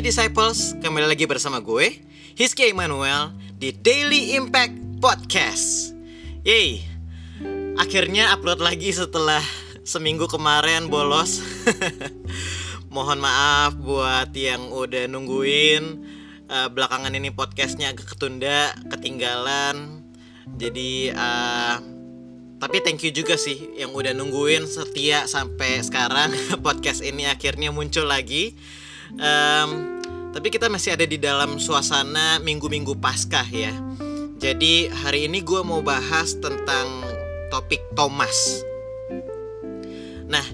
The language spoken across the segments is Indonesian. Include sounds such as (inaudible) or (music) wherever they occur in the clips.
Disciples, kembali lagi bersama gue, Hiski Emmanuel di Daily Impact Podcast. Yeay, akhirnya upload lagi setelah seminggu kemarin bolos. (laughs) Mohon maaf buat yang udah nungguin. Uh, belakangan ini podcastnya agak ketunda, ketinggalan. Jadi uh, tapi thank you juga sih yang udah nungguin setia sampai sekarang (laughs) podcast ini akhirnya muncul lagi. Um, tapi kita masih ada di dalam suasana minggu-minggu paskah ya. Jadi hari ini gue mau bahas tentang topik Thomas. Nah,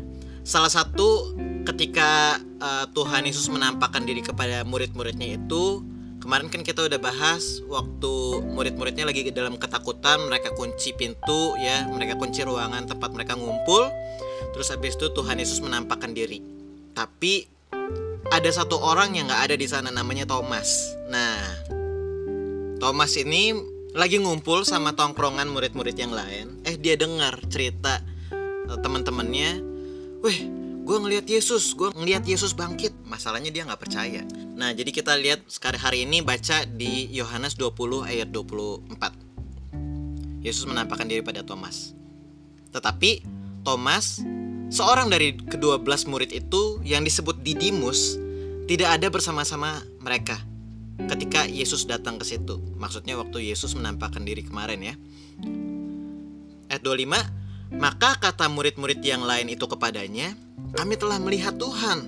salah satu ketika uh, Tuhan Yesus menampakkan diri kepada murid-muridnya itu kemarin kan kita udah bahas waktu murid-muridnya lagi dalam ketakutan mereka kunci pintu ya mereka kunci ruangan tempat mereka ngumpul terus habis itu Tuhan Yesus menampakkan diri tapi ada satu orang yang nggak ada di sana namanya Thomas. Nah, Thomas ini lagi ngumpul sama tongkrongan murid-murid yang lain. Eh dia dengar cerita uh, teman-temannya, weh gue ngelihat Yesus, gue ngelihat Yesus bangkit. Masalahnya dia nggak percaya. Nah jadi kita lihat sekarang hari ini baca di Yohanes 20 ayat 24. Yesus menampakkan diri pada Thomas. Tetapi Thomas Seorang dari kedua belas murid itu yang disebut Didimus tidak ada bersama-sama mereka ketika Yesus datang ke situ. Maksudnya waktu Yesus menampakkan diri kemarin ya. Ayat 25, maka kata murid-murid yang lain itu kepadanya, kami telah melihat Tuhan.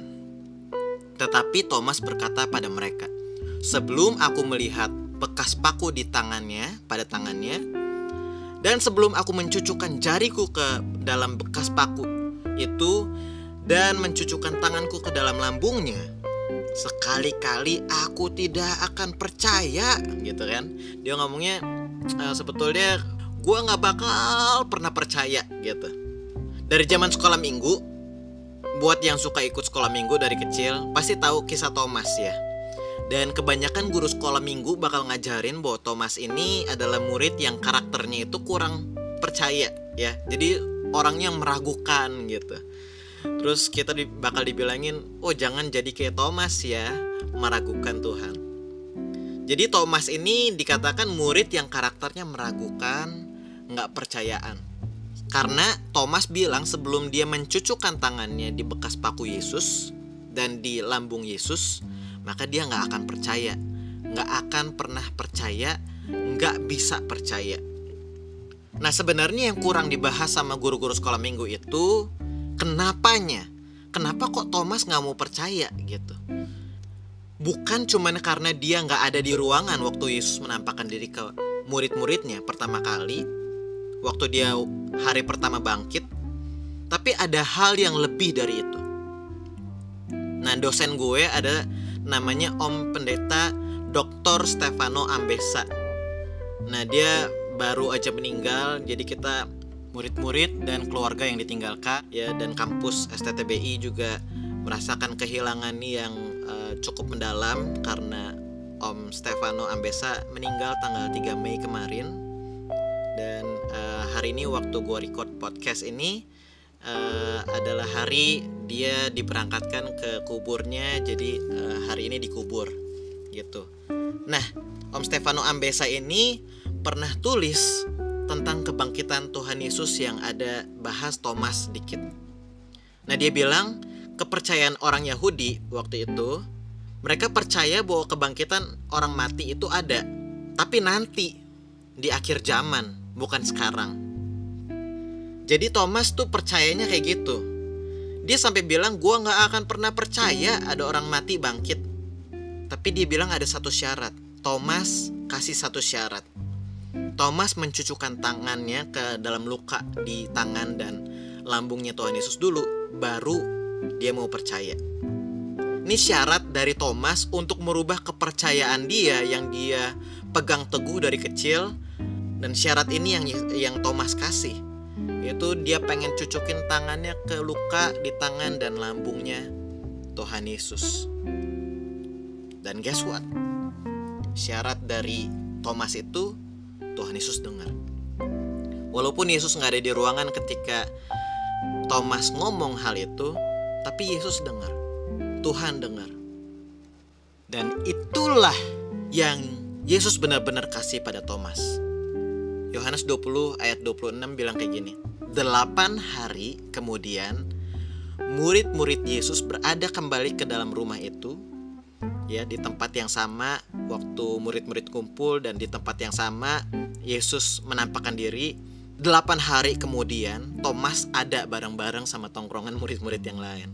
Tetapi Thomas berkata pada mereka, sebelum aku melihat bekas paku di tangannya, pada tangannya, dan sebelum aku mencucukkan jariku ke dalam bekas paku itu dan mencucukkan tanganku ke dalam lambungnya, sekali-kali aku tidak akan percaya gitu kan. Dia ngomongnya e, sebetulnya gue nggak bakal pernah percaya gitu. Dari zaman sekolah minggu, buat yang suka ikut sekolah minggu dari kecil pasti tahu kisah Thomas ya. Dan kebanyakan guru sekolah minggu bakal ngajarin bahwa Thomas ini adalah murid yang karakternya itu kurang percaya ya. Jadi orang yang meragukan gitu. Terus kita bakal dibilangin oh jangan jadi kayak Thomas ya meragukan Tuhan. Jadi Thomas ini dikatakan murid yang karakternya meragukan nggak percayaan. Karena Thomas bilang sebelum dia mencucukkan tangannya di bekas paku Yesus dan di lambung Yesus maka dia nggak akan percaya. Nggak akan pernah percaya nggak bisa percaya Nah sebenarnya yang kurang dibahas sama guru-guru sekolah minggu itu kenapanya? Kenapa kok Thomas nggak mau percaya gitu? Bukan cuman karena dia nggak ada di ruangan waktu Yesus menampakkan diri ke murid-muridnya pertama kali, waktu dia hari pertama bangkit, tapi ada hal yang lebih dari itu. Nah dosen gue ada namanya Om Pendeta Dr. Stefano Ambesa. Nah dia baru aja meninggal jadi kita murid-murid dan keluarga yang ditinggalkan ya dan kampus STTBI juga merasakan kehilangan yang uh, cukup mendalam karena Om Stefano Ambesa meninggal tanggal 3 Mei kemarin dan uh, hari ini waktu gue record podcast ini uh, adalah hari dia diberangkatkan ke kuburnya jadi uh, hari ini dikubur gitu. Nah, Om Stefano Ambesa ini pernah tulis tentang kebangkitan Tuhan Yesus yang ada bahas Thomas dikit. Nah, dia bilang kepercayaan orang Yahudi waktu itu mereka percaya bahwa kebangkitan orang mati itu ada, tapi nanti di akhir zaman, bukan sekarang. Jadi Thomas tuh percayanya kayak gitu. Dia sampai bilang gua nggak akan pernah percaya ada orang mati bangkit. Tapi dia bilang ada satu syarat. Thomas kasih satu syarat. Thomas mencucukkan tangannya ke dalam luka di tangan dan lambungnya Tuhan Yesus dulu, baru dia mau percaya. Ini syarat dari Thomas untuk merubah kepercayaan dia yang dia pegang teguh dari kecil dan syarat ini yang yang Thomas kasih yaitu dia pengen cucukin tangannya ke luka di tangan dan lambungnya Tuhan Yesus. Dan guess what? Syarat dari Thomas itu Tuhan Yesus dengar. Walaupun Yesus nggak ada di ruangan ketika Thomas ngomong hal itu, tapi Yesus dengar. Tuhan dengar. Dan itulah yang Yesus benar-benar kasih pada Thomas. Yohanes 20 ayat 26 bilang kayak gini. Delapan hari kemudian murid-murid Yesus berada kembali ke dalam rumah itu ya di tempat yang sama waktu murid-murid kumpul dan di tempat yang sama Yesus menampakkan diri. Delapan hari kemudian Thomas ada bareng-bareng sama tongkrongan murid-murid yang lain.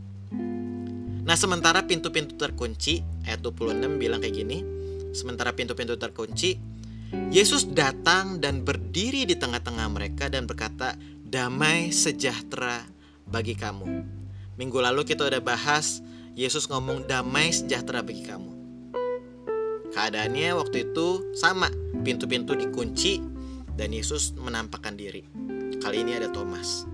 Nah sementara pintu-pintu terkunci ayat 26 bilang kayak gini sementara pintu-pintu terkunci Yesus datang dan berdiri di tengah-tengah mereka dan berkata damai sejahtera bagi kamu Minggu lalu kita udah bahas Yesus ngomong damai sejahtera bagi kamu. Keadaannya waktu itu sama, pintu-pintu dikunci dan Yesus menampakkan diri. Kali ini ada Thomas.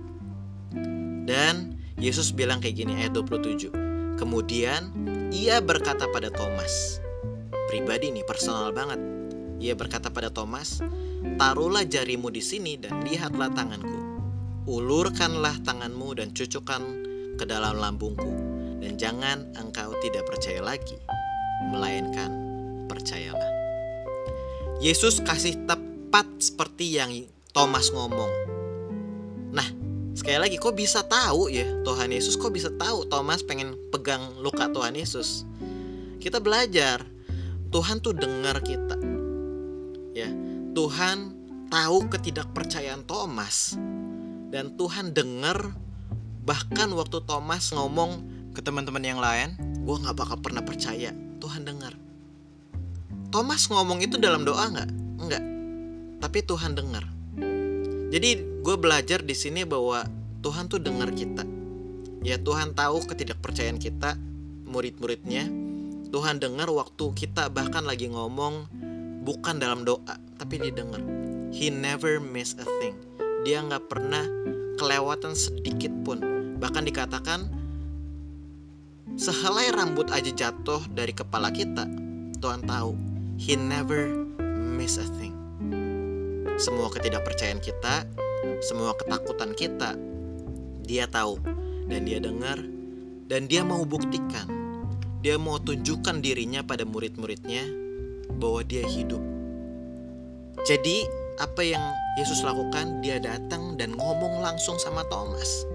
Dan Yesus bilang kayak gini ayat 27. Kemudian ia berkata pada Thomas. Pribadi nih, personal banget. Ia berkata pada Thomas, "Taruhlah jarimu di sini dan lihatlah tanganku. Ulurkanlah tanganmu dan cucukkan ke dalam lambungku, dan jangan engkau tidak percaya lagi, melainkan percayalah. Yesus kasih tepat seperti yang Thomas ngomong. Nah, sekali lagi kok bisa tahu ya Tuhan Yesus kok bisa tahu Thomas pengen pegang luka Tuhan Yesus? Kita belajar Tuhan tuh dengar kita. Ya, Tuhan tahu ketidakpercayaan Thomas dan Tuhan dengar Bahkan waktu Thomas ngomong ke teman-teman yang lain, gue gak bakal pernah percaya. Tuhan dengar. Thomas ngomong itu dalam doa nggak? Enggak. Tapi Tuhan dengar. Jadi gue belajar di sini bahwa Tuhan tuh dengar kita. Ya Tuhan tahu ketidakpercayaan kita, murid-muridnya. Tuhan dengar waktu kita bahkan lagi ngomong bukan dalam doa, tapi dia dengar. He never miss a thing. Dia nggak pernah kelewatan sedikit pun Bahkan dikatakan sehelai rambut aja jatuh dari kepala kita, Tuhan tahu. He never miss a thing. Semua ketidakpercayaan kita, semua ketakutan kita, dia tahu dan dia dengar dan dia mau buktikan. Dia mau tunjukkan dirinya pada murid-muridnya bahwa dia hidup. Jadi, apa yang Yesus lakukan? Dia datang dan ngomong langsung sama Thomas.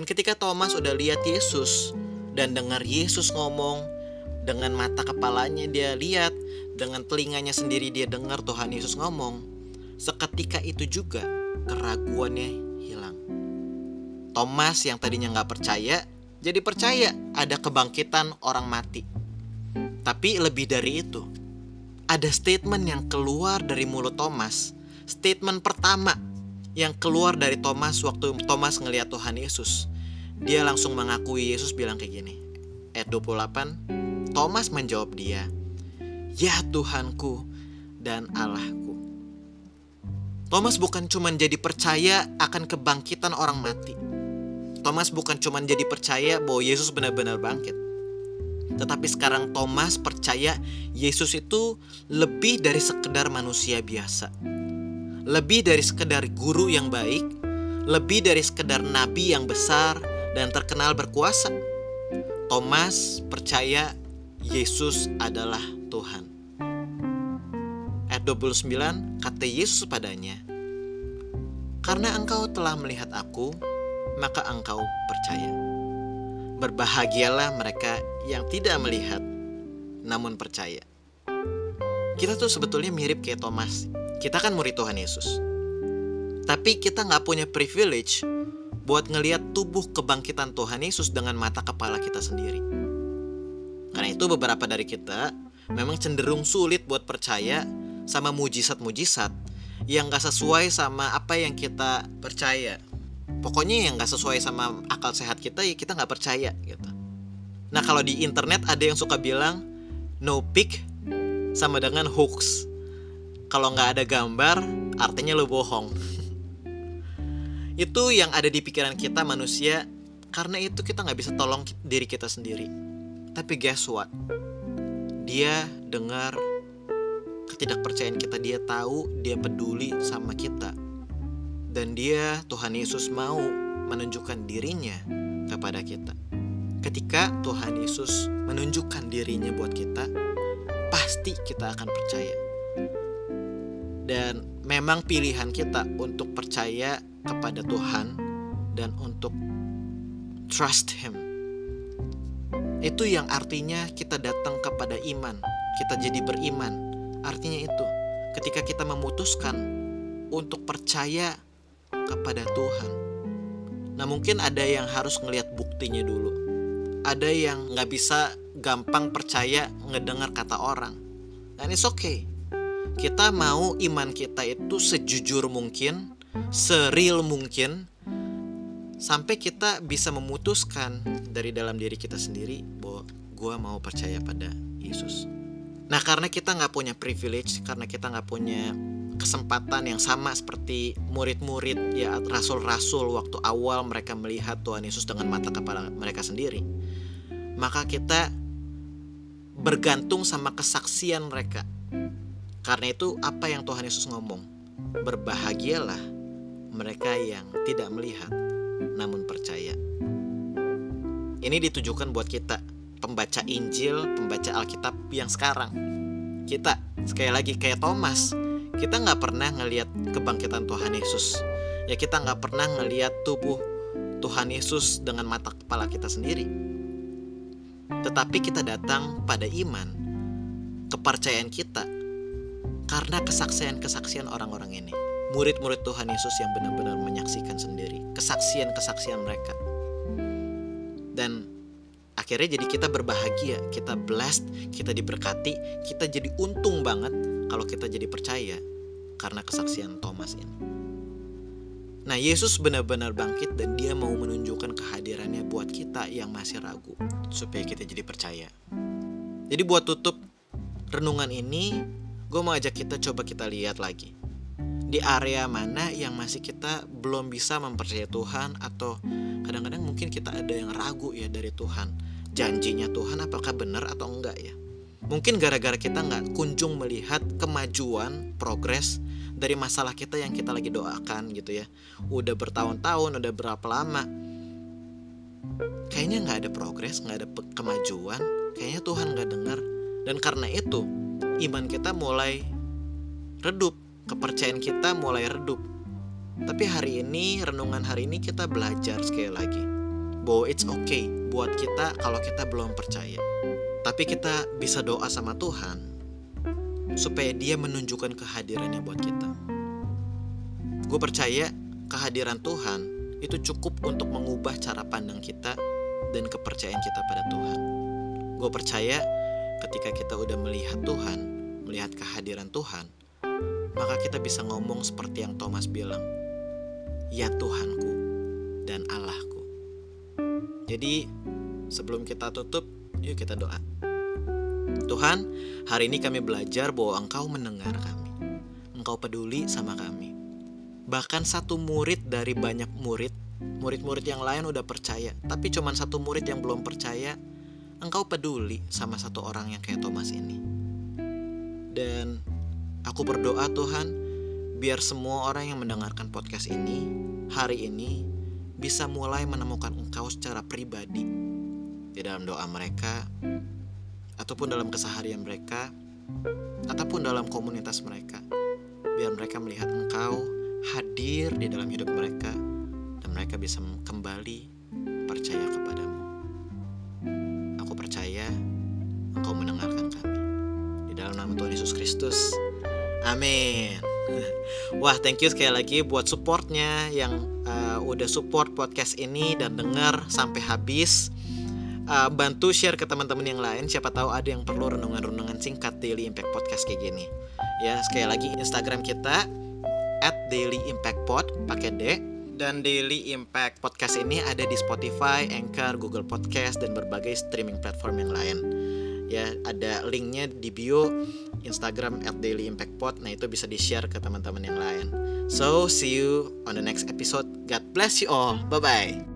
Dan ketika Thomas udah lihat Yesus dan dengar Yesus ngomong dengan mata kepalanya dia lihat, dengan telinganya sendiri dia dengar Tuhan Yesus ngomong. Seketika itu juga keraguannya hilang. Thomas yang tadinya nggak percaya jadi percaya ada kebangkitan orang mati. Tapi lebih dari itu, ada statement yang keluar dari mulut Thomas. Statement pertama yang keluar dari Thomas waktu Thomas ngelihat Tuhan Yesus. Dia langsung mengakui Yesus bilang kayak gini. Ayat 28, Thomas menjawab dia, "Ya Tuhanku dan Allahku." Thomas bukan cuma jadi percaya akan kebangkitan orang mati. Thomas bukan cuma jadi percaya bahwa Yesus benar-benar bangkit. Tetapi sekarang Thomas percaya Yesus itu lebih dari sekedar manusia biasa lebih dari sekedar guru yang baik, lebih dari sekedar nabi yang besar dan terkenal berkuasa. Thomas percaya Yesus adalah Tuhan. Ayat 29 kata Yesus padanya, Karena engkau telah melihat aku, maka engkau percaya. Berbahagialah mereka yang tidak melihat, namun percaya. Kita tuh sebetulnya mirip kayak Thomas kita kan murid Tuhan Yesus. Tapi kita nggak punya privilege buat ngeliat tubuh kebangkitan Tuhan Yesus dengan mata kepala kita sendiri. Karena itu beberapa dari kita memang cenderung sulit buat percaya sama mujizat-mujizat yang gak sesuai sama apa yang kita percaya. Pokoknya yang gak sesuai sama akal sehat kita ya kita nggak percaya gitu. Nah kalau di internet ada yang suka bilang no pic sama dengan hoax kalau nggak ada gambar artinya lo bohong. Itu yang ada di pikiran kita manusia karena itu kita nggak bisa tolong diri kita sendiri. Tapi guess what? Dia dengar ketidakpercayaan kita dia tahu dia peduli sama kita. Dan dia Tuhan Yesus mau menunjukkan dirinya kepada kita. Ketika Tuhan Yesus menunjukkan dirinya buat kita, pasti kita akan percaya. Dan memang pilihan kita untuk percaya kepada Tuhan dan untuk trust Him. Itu yang artinya kita datang kepada iman, kita jadi beriman. Artinya itu, ketika kita memutuskan untuk percaya kepada Tuhan. Nah mungkin ada yang harus ngelihat buktinya dulu. Ada yang nggak bisa gampang percaya ngedengar kata orang. Dan it's okay. Kita mau iman kita itu sejujur mungkin, seril mungkin, sampai kita bisa memutuskan dari dalam diri kita sendiri bahwa gue mau percaya pada Yesus. Nah karena kita nggak punya privilege, karena kita nggak punya kesempatan yang sama seperti murid-murid ya rasul-rasul waktu awal mereka melihat Tuhan Yesus dengan mata kepala mereka sendiri maka kita bergantung sama kesaksian mereka karena itu apa yang Tuhan Yesus ngomong? Berbahagialah mereka yang tidak melihat namun percaya. Ini ditujukan buat kita pembaca Injil pembaca Alkitab yang sekarang. Kita sekali lagi kayak Thomas. Kita nggak pernah ngelihat kebangkitan Tuhan Yesus. Ya kita nggak pernah ngelihat tubuh Tuhan Yesus dengan mata kepala kita sendiri. Tetapi kita datang pada iman kepercayaan kita karena kesaksian-kesaksian orang-orang ini murid-murid Tuhan Yesus yang benar-benar menyaksikan sendiri kesaksian-kesaksian mereka dan akhirnya jadi kita berbahagia kita blessed kita diberkati kita jadi untung banget kalau kita jadi percaya karena kesaksian Thomas ini. Nah, Yesus benar-benar bangkit dan dia mau menunjukkan kehadirannya buat kita yang masih ragu supaya kita jadi percaya. Jadi buat tutup renungan ini, gue mau ajak kita coba kita lihat lagi. Di area mana yang masih kita belum bisa mempercayai Tuhan atau kadang-kadang mungkin kita ada yang ragu ya dari Tuhan. Janjinya Tuhan apakah benar atau enggak ya? Mungkin gara-gara kita nggak kunjung melihat kemajuan, progres dari masalah kita yang kita lagi doakan gitu ya. Udah bertahun-tahun, udah berapa lama. Kayaknya nggak ada progres, nggak ada kemajuan. Kayaknya Tuhan nggak dengar. Dan karena itu, iman kita mulai redup, kepercayaan kita mulai redup. Tapi hari ini, renungan hari ini kita belajar sekali lagi bahwa it's okay buat kita kalau kita belum percaya. Tapi kita bisa doa sama Tuhan supaya Dia menunjukkan kehadirannya buat kita. Gue percaya kehadiran Tuhan itu cukup untuk mengubah cara pandang kita dan kepercayaan kita pada Tuhan. Gue percaya ketika kita udah melihat Tuhan, melihat kehadiran Tuhan, maka kita bisa ngomong seperti yang Thomas bilang, "Ya Tuhanku dan Allahku." Jadi, sebelum kita tutup, Yuk kita doa. Tuhan, hari ini kami belajar bahwa Engkau mendengar kami. Engkau peduli sama kami. Bahkan satu murid dari banyak murid, murid-murid yang lain udah percaya, tapi cuma satu murid yang belum percaya, Engkau peduli sama satu orang yang kayak Thomas ini. Dan aku berdoa Tuhan, biar semua orang yang mendengarkan podcast ini hari ini bisa mulai menemukan Engkau secara pribadi di dalam doa mereka ataupun dalam keseharian mereka ataupun dalam komunitas mereka biar mereka melihat engkau hadir di dalam hidup mereka dan mereka bisa kembali percaya kepadamu Yesus Kristus. Amin. (laughs) Wah, thank you sekali lagi buat supportnya yang uh, udah support podcast ini dan dengar sampai habis. Uh, bantu share ke teman-teman yang lain. Siapa tahu ada yang perlu renungan-renungan singkat daily impact podcast kayak gini. Ya sekali lagi instagram kita at daily impact pod pakai d. Dan Daily Impact Podcast ini ada di Spotify, Anchor, Google Podcast, dan berbagai streaming platform yang lain. Ya, ada linknya di bio Instagram at Daily Impact Pod. Nah, itu bisa di-share ke teman-teman yang lain. So, see you on the next episode. God bless you all. Bye-bye.